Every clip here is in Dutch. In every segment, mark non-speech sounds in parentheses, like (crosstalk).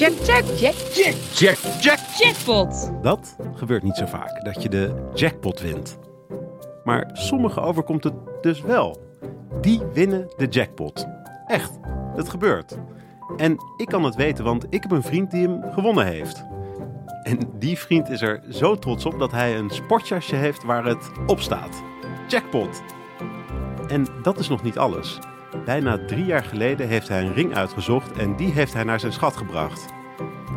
Jack, Jack, Jack, Jack, Jack, Jack. Jackpot. Dat gebeurt niet zo vaak, dat je de jackpot wint. Maar sommigen overkomt het dus wel. Die winnen de jackpot. Echt, het gebeurt. En ik kan het weten, want ik heb een vriend die hem gewonnen heeft. En die vriend is er zo trots op dat hij een sportjasje heeft waar het op staat. Jackpot. En dat is nog niet alles. Bijna drie jaar geleden heeft hij een ring uitgezocht en die heeft hij naar zijn schat gebracht.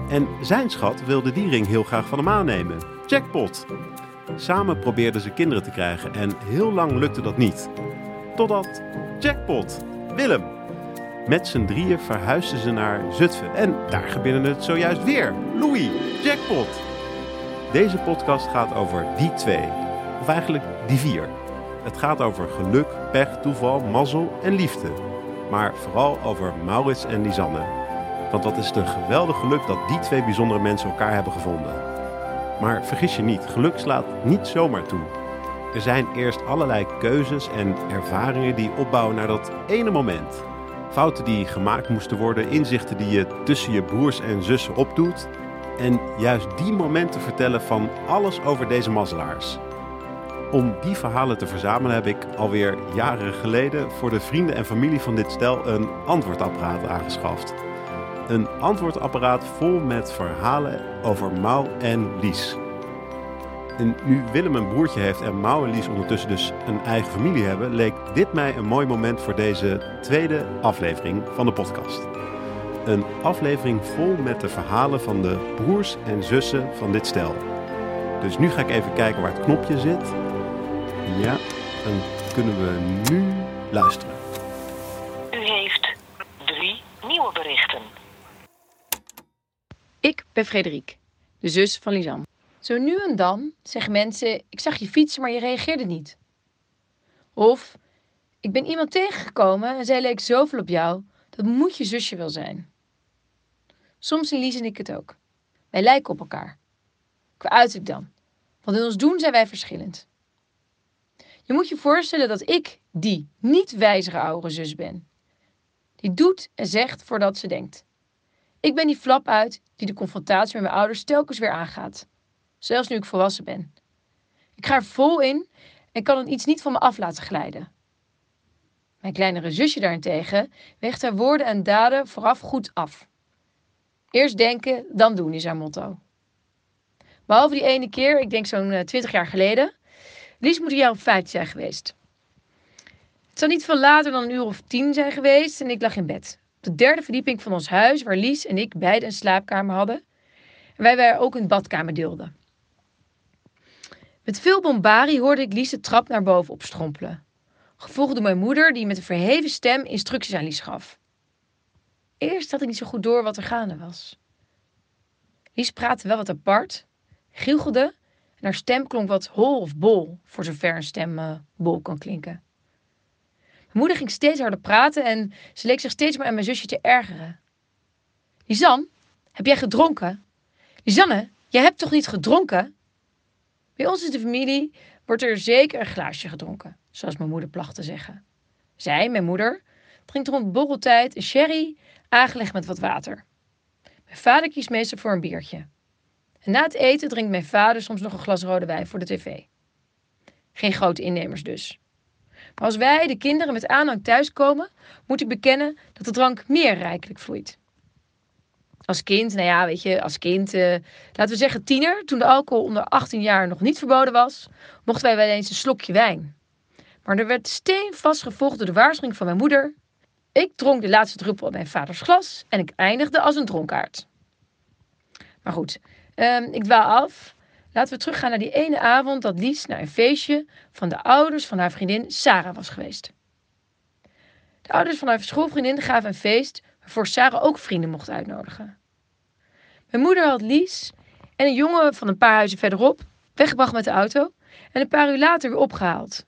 En zijn schat wilde die ring heel graag van hem aannemen. Jackpot! Samen probeerden ze kinderen te krijgen en heel lang lukte dat niet. Totdat Jackpot, Willem. Met z'n drieën verhuisden ze naar Zutphen en daar gebeurde het zojuist weer. Louis, Jackpot! Deze podcast gaat over die twee, of eigenlijk die vier. Het gaat over geluk, pech, toeval, mazzel en liefde. Maar vooral over Maurits en Lisanne. Want wat is het een geweldig geluk dat die twee bijzondere mensen elkaar hebben gevonden. Maar vergis je niet, geluk slaat niet zomaar toe. Er zijn eerst allerlei keuzes en ervaringen die opbouwen naar dat ene moment. Fouten die gemaakt moesten worden, inzichten die je tussen je broers en zussen opdoet. En juist die momenten vertellen van alles over deze mazzelaars. Om die verhalen te verzamelen heb ik alweer jaren geleden voor de vrienden en familie van dit stel een antwoordapparaat aangeschaft. Een antwoordapparaat vol met verhalen over Mau en Lies. En nu Willem een broertje heeft en Mau en Lies ondertussen dus een eigen familie hebben, leek dit mij een mooi moment voor deze tweede aflevering van de podcast. Een aflevering vol met de verhalen van de broers en zussen van dit stel. Dus nu ga ik even kijken waar het knopje zit. Ja, dan kunnen we nu luisteren. U heeft drie nieuwe berichten. Ik ben Frederik, de zus van Lisanne. Zo nu en dan zeggen mensen: Ik zag je fietsen, maar je reageerde niet. Of Ik ben iemand tegengekomen en zij leek zoveel op jou, dat moet je zusje wel zijn. Soms zien Lies en ik het ook. Wij lijken op elkaar. Qua uiterlijk dan, want in ons doen zijn wij verschillend. Je moet je voorstellen dat ik die niet wijzige oudere zus ben. Die doet en zegt voordat ze denkt. Ik ben die flap uit die de confrontatie met mijn ouders telkens weer aangaat. Zelfs nu ik volwassen ben. Ik ga er vol in en kan het iets niet van me af laten glijden. Mijn kleinere zusje daarentegen weegt haar woorden en daden vooraf goed af. Eerst denken, dan doen is haar motto. Behalve die ene keer, ik denk zo'n twintig jaar geleden. Lies moet een jaar of vijftien zijn geweest. Het zal niet veel later dan een uur of tien zijn geweest en ik lag in bed. Op de derde verdieping van ons huis, waar Lies en ik beide een slaapkamer hadden. En wij, wij ook een badkamer deelden. Met veel bombarie hoorde ik Lies de trap naar boven opstrompelen. Gevolgd door mijn moeder, die met een verheven stem instructies aan Lies gaf. Eerst had ik niet zo goed door wat er gaande was. Lies praatte wel wat apart, giechelde en haar stem klonk wat hol of bol, voor zover een stem uh, bol kan klinken. Mijn moeder ging steeds harder praten en ze leek zich steeds meer aan mijn zusje te ergeren. Lisanne, heb jij gedronken? Lisanne, jij hebt toch niet gedronken? Bij ons in de familie wordt er zeker een glaasje gedronken, zoals mijn moeder placht te zeggen. Zij, mijn moeder, drinkt rond borreltijd een sherry, aangelegd met wat water. Mijn vader kiest meestal voor een biertje. En na het eten drinkt mijn vader soms nog een glas rode wijn voor de tv. Geen grote innemers dus. Maar als wij, de kinderen, met aanhang thuiskomen, moet ik bekennen dat de drank meer rijkelijk vloeit. Als kind, nou ja, weet je, als kind, uh, laten we zeggen tiener, toen de alcohol onder 18 jaar nog niet verboden was, mochten wij wel eens een slokje wijn. Maar er werd steenvast gevolgd door de waarschuwing van mijn moeder. Ik dronk de laatste druppel uit mijn vaders glas en ik eindigde als een dronkaard. Maar goed, um, ik dwaal af. Laten we teruggaan naar die ene avond dat Lies naar een feestje van de ouders van haar vriendin Sarah was geweest. De ouders van haar schoolvriendin gaven een feest waarvoor Sarah ook vrienden mocht uitnodigen. Mijn moeder had Lies en een jongen van een paar huizen verderop weggebracht met de auto en een paar uur later weer opgehaald.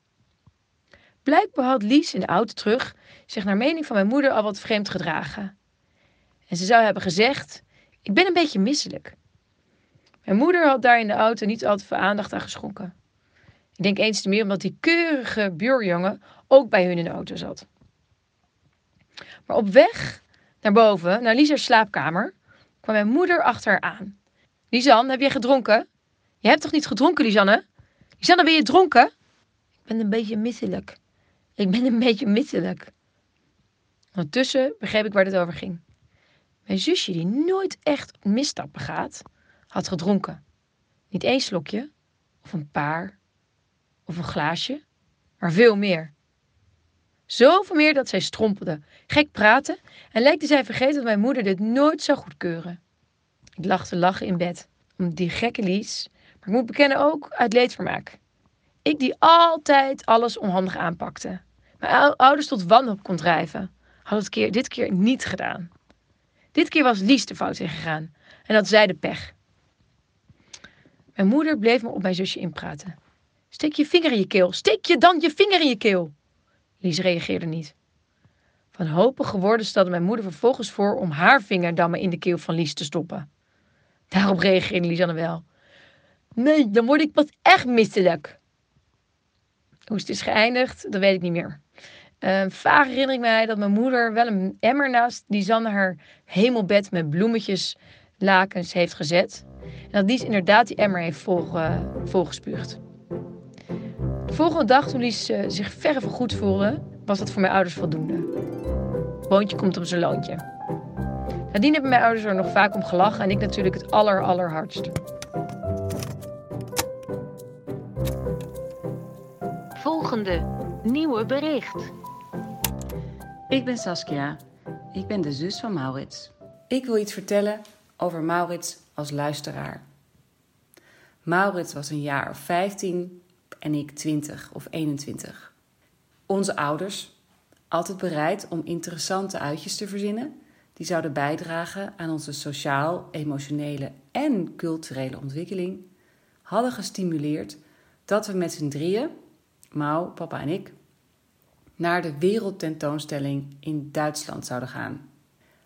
Blijkbaar had Lies in de auto terug zich naar mening van mijn moeder al wat vreemd gedragen. En ze zou hebben gezegd: Ik ben een beetje misselijk. Mijn moeder had daar in de auto niet al te veel aandacht aan geschonken. Ik denk eens te meer omdat die keurige buurjongen ook bij hun in de auto zat. Maar op weg naar boven, naar Lisa's slaapkamer, kwam mijn moeder achter haar aan. Lisanne, heb jij gedronken? Je hebt toch niet gedronken, Lisanne? Lisanne, ben je dronken? Ik ben een beetje misselijk. Ik ben een beetje misselijk. Ondertussen begreep ik waar het over ging. Mijn zusje, die nooit echt een misstap begaat, had gedronken. Niet één slokje, of een paar, of een glaasje, maar veel meer. Zoveel meer dat zij strompelde, gek praten en lijkte zij vergeten dat mijn moeder dit nooit zou goedkeuren. Ik lag te lachen in bed om die gekke Lies, maar ik moet bekennen ook uit leedvermaak. Ik die altijd alles onhandig aanpakte. Mijn ouders tot wanhoop kon drijven, had het keer, dit keer niet gedaan. Dit keer was Lies de fout ingegaan en had zij de pech. Mijn moeder bleef me op mijn zusje inpraten. Steek je vinger in je keel, steek je dan je vinger in je keel. Lies reageerde niet. Wanhopig geworden stelde mijn moeder vervolgens voor om haar vinger dan in de keel van Lies te stoppen. Daarop reageerde Lisanne wel. Nee, dan word ik pas echt misselijk. Hoe het is geëindigd, dat weet ik niet meer. Uh, vaag herinner ik mij dat mijn moeder wel een emmer naast Lisanne haar hemelbed met bloemetjes lakens heeft gezet. En dat Lies inderdaad die emmer heeft vol, volgespuugd. De volgende dag, toen Lies uh, zich verre van goed voelde, was dat voor mijn ouders voldoende. Boontje komt op zijn loontje. Nadien hebben mijn ouders er nog vaak om gelachen en ik natuurlijk het aller allerhardst. Volgende nieuwe bericht. Ik ben Saskia. Ik ben de zus van Maurits. Ik wil iets vertellen over Maurits als luisteraar. Maurits was een jaar of 15 en ik 20 of 21. Onze ouders, altijd bereid om interessante uitjes te verzinnen, die zouden bijdragen aan onze sociaal, emotionele en culturele ontwikkeling, hadden gestimuleerd dat we met z'n drieën, Mau, papa en ik, naar de wereldtentoonstelling in Duitsland zouden gaan.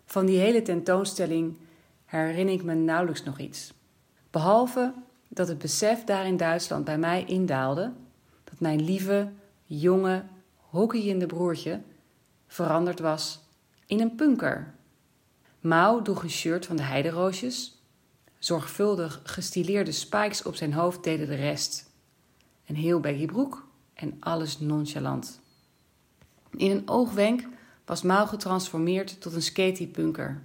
Van die hele tentoonstelling herinner ik me nauwelijks nog iets. Behalve dat het besef daar in Duitsland bij mij indaalde dat mijn lieve, jonge, hockeyende broertje veranderd was in een punker. Mao droeg een shirt van de heideroosjes. Zorgvuldig gestileerde spikes op zijn hoofd deden de rest. Een heel baggy broek en alles nonchalant. In een oogwenk was Mao getransformeerd tot een skatypunker.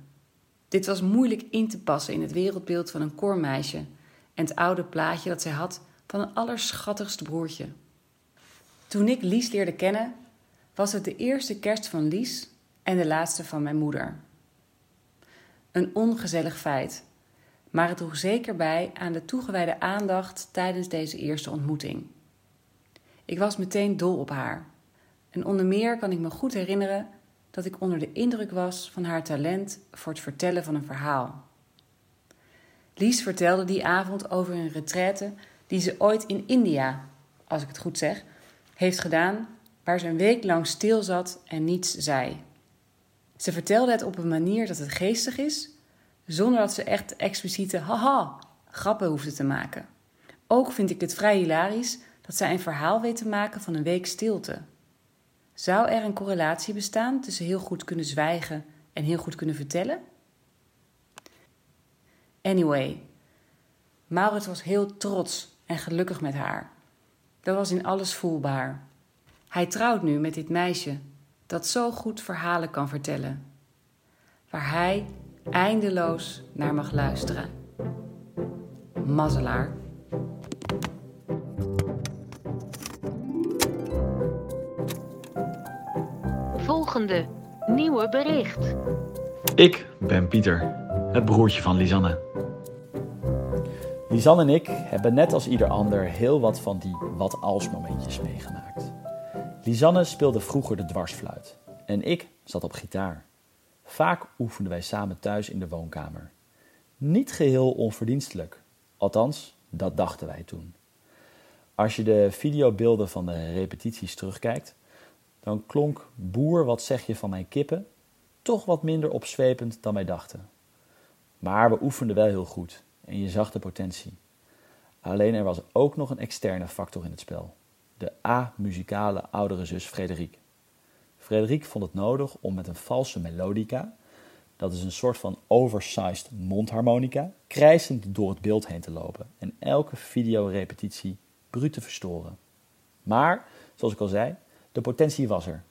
Dit was moeilijk in te passen in het wereldbeeld van een koormeisje en het oude plaatje dat zij had van een allerschattigste broertje. Toen ik Lies leerde kennen, was het de eerste kerst van Lies en de laatste van mijn moeder. Een ongezellig feit, maar het droeg zeker bij aan de toegewijde aandacht tijdens deze eerste ontmoeting. Ik was meteen dol op haar. En onder meer kan ik me goed herinneren dat ik onder de indruk was van haar talent voor het vertellen van een verhaal. Lies vertelde die avond over een retraite die ze ooit in India, als ik het goed zeg, heeft gedaan, waar ze een week lang stil zat en niets zei. Ze vertelde het op een manier dat het geestig is, zonder dat ze echt expliciete haha grappen hoefde te maken. Ook vind ik het vrij hilarisch dat zij een verhaal weet te maken van een week stilte. Zou er een correlatie bestaan tussen heel goed kunnen zwijgen en heel goed kunnen vertellen? Anyway, Maurits was heel trots en gelukkig met haar. Dat was in alles voelbaar. Hij trouwt nu met dit meisje dat zo goed verhalen kan vertellen, waar hij eindeloos naar mag luisteren. Mazzelaar. Volgende nieuwe bericht. Ik ben Pieter, het broertje van Lisanne. Lisanne en ik hebben net als ieder ander heel wat van die wat-als momentjes meegemaakt. Lisanne speelde vroeger de dwarsfluit en ik zat op gitaar. Vaak oefenden wij samen thuis in de woonkamer. Niet geheel onverdienstelijk, althans, dat dachten wij toen. Als je de videobeelden van de repetities terugkijkt, dan klonk Boer, wat zeg je van mijn kippen, toch wat minder opzwepend dan wij dachten. Maar we oefenden wel heel goed en je zag de potentie. Alleen er was ook nog een externe factor in het spel. de a-muzikale oudere zus Frederik. Frederik vond het nodig om met een valse melodica, dat is een soort van oversized mondharmonica, krijsend door het beeld heen te lopen en elke videorepetitie bruut te verstoren. Maar, zoals ik al zei, de potentie was er.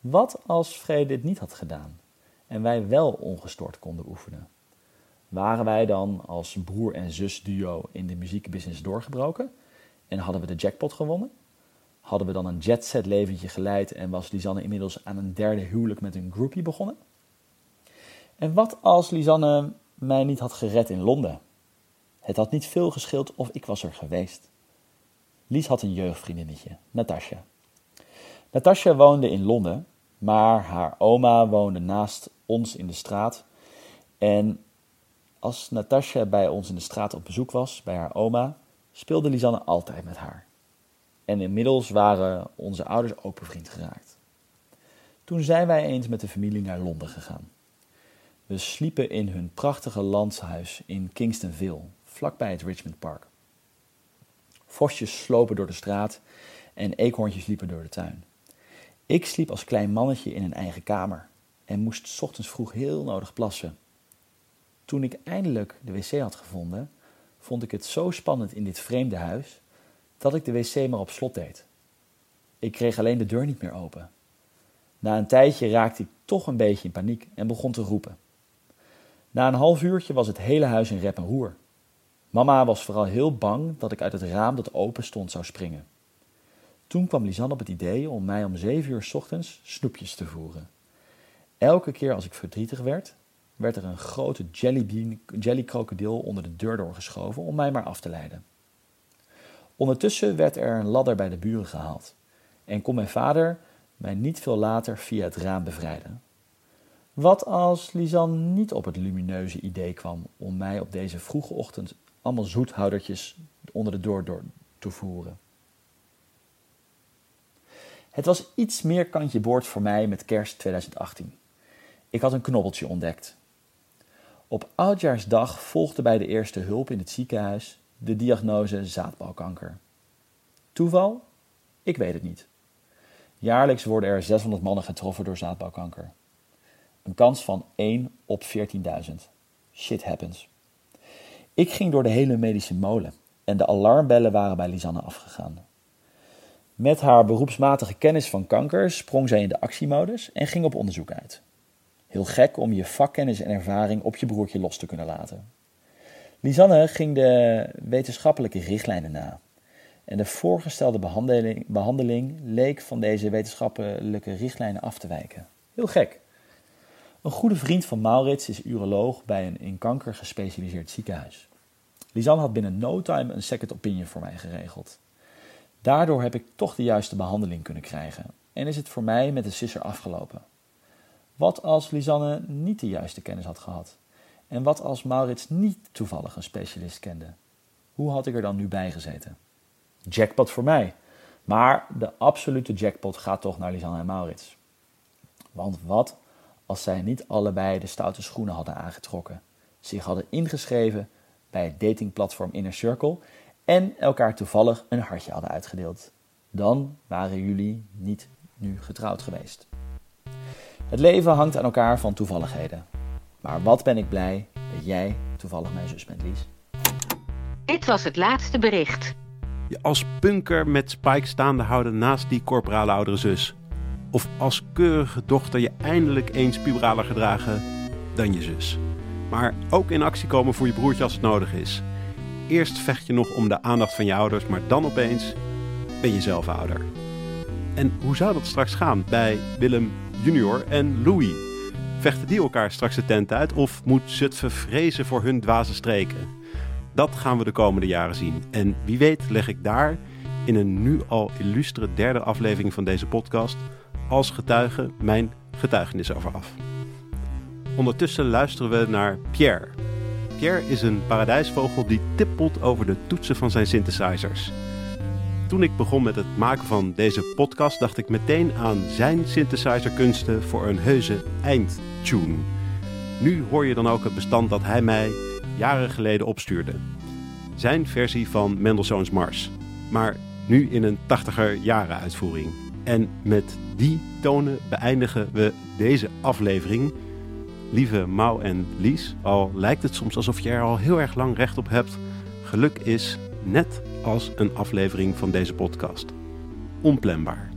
Wat als Frederik dit niet had gedaan en wij wel ongestoord konden oefenen? Waren wij dan als broer en zus duo in de muziekbusiness doorgebroken en hadden we de jackpot gewonnen? Hadden we dan een jetset leventje geleid en was Lisanne inmiddels aan een derde huwelijk met een groupie begonnen? En wat als Lisanne mij niet had gered in Londen? Het had niet veel geschild of ik was er geweest. Lies had een jeugdvriendinnetje, Natasja. Natasja woonde in Londen, maar haar oma woonde naast ons in de straat. En als Natasja bij ons in de straat op bezoek was, bij haar oma, speelde Lisanne altijd met haar. En inmiddels waren onze ouders ook bevriend geraakt. Toen zijn wij eens met de familie naar Londen gegaan. We sliepen in hun prachtige landshuis in Kingstonville, vlakbij het Richmond Park. Vosjes slopen door de straat en eekhoorntjes liepen door de tuin. Ik sliep als klein mannetje in een eigen kamer en moest ochtends vroeg heel nodig plassen. Toen ik eindelijk de wc had gevonden, vond ik het zo spannend in dit vreemde huis dat ik de wc maar op slot deed. Ik kreeg alleen de deur niet meer open. Na een tijdje raakte ik toch een beetje in paniek en begon te roepen. Na een half uurtje was het hele huis in rep en roer. Mama was vooral heel bang dat ik uit het raam dat open stond zou springen. Toen kwam Lisanne op het idee om mij om zeven uur ochtends snoepjes te voeren. Elke keer als ik verdrietig werd, werd er een grote jellykrokodil onder de deur doorgeschoven om mij maar af te leiden. Ondertussen werd er een ladder bij de buren gehaald en kon mijn vader mij niet veel later via het raam bevrijden. Wat als Lisanne niet op het lumineuze idee kwam om mij op deze vroege ochtend allemaal zoethoudertjes onder de deur door te voeren? Het was iets meer kantje boord voor mij met kerst 2018. Ik had een knobbeltje ontdekt. Op oudjaarsdag volgde bij de eerste hulp in het ziekenhuis de diagnose zaadbalkanker. Toeval? Ik weet het niet. Jaarlijks worden er 600 mannen getroffen door zaadbalkanker. Een kans van 1 op 14.000. Shit happens. Ik ging door de hele medische molen en de alarmbellen waren bij Lisanne afgegaan. Met haar beroepsmatige kennis van kanker sprong zij in de actiemodus en ging op onderzoek uit. Heel gek om je vakkennis en ervaring op je broertje los te kunnen laten. Lisanne ging de wetenschappelijke richtlijnen na. En de voorgestelde behandeling, behandeling leek van deze wetenschappelijke richtlijnen af te wijken. Heel gek. Een goede vriend van Maurits is uroloog bij een in kanker gespecialiseerd ziekenhuis. Lisanne had binnen no time een second opinion voor mij geregeld. Daardoor heb ik toch de juiste behandeling kunnen krijgen en is het voor mij met de sisser afgelopen. Wat als Lisanne niet de juiste kennis had gehad? En wat als Maurits niet toevallig een specialist kende? Hoe had ik er dan nu bij gezeten? Jackpot voor mij. Maar de absolute jackpot gaat toch naar Lisanne en Maurits. Want wat als zij niet allebei de stoute schoenen hadden aangetrokken, zich hadden ingeschreven bij het datingplatform Inner Circle en elkaar toevallig een hartje hadden uitgedeeld? Dan waren jullie niet nu getrouwd geweest. Het leven hangt aan elkaar van toevalligheden. Maar wat ben ik blij dat jij toevallig mijn zus bent, Lies. Dit was het laatste bericht. Je als punker met Spike staande houden naast die corporale oudere zus. Of als keurige dochter je eindelijk eens puberaler gedragen dan je zus. Maar ook in actie komen voor je broertje als het nodig is. Eerst vecht je nog om de aandacht van je ouders, maar dan opeens ben je zelf ouder. En hoe zou dat straks gaan bij Willem junior en Louis? Vechten die elkaar straks de tent uit of moet Zutphen vrezen voor hun dwaze streken? Dat gaan we de komende jaren zien. En wie weet leg ik daar in een nu al illustere derde aflevering van deze podcast als getuige mijn getuigenis over af. Ondertussen luisteren we naar Pierre. Pierre is een paradijsvogel die tippelt over de toetsen van zijn synthesizers. Toen ik begon met het maken van deze podcast, dacht ik meteen aan zijn synthesizerkunsten voor een heuse eindtune. Nu hoor je dan ook het bestand dat hij mij jaren geleden opstuurde. Zijn versie van Mendelssohn's Mars. Maar Nu in een 80er jaren uitvoering. En met die tonen beëindigen we deze aflevering. Lieve Mau en Lies, al lijkt het soms alsof je er al heel erg lang recht op hebt, geluk is net als een aflevering van deze podcast. Onplanbaar.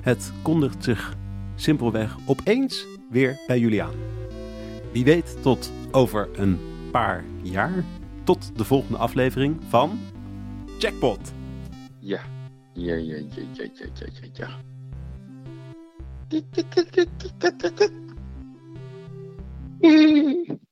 Het kondigt zich simpelweg opeens weer bij jullie aan. Wie weet tot over een paar jaar. Tot de volgende aflevering van Jackpot. Ja. Ja, ja, ja, ja, ja, ja, ja, ja. (laughs)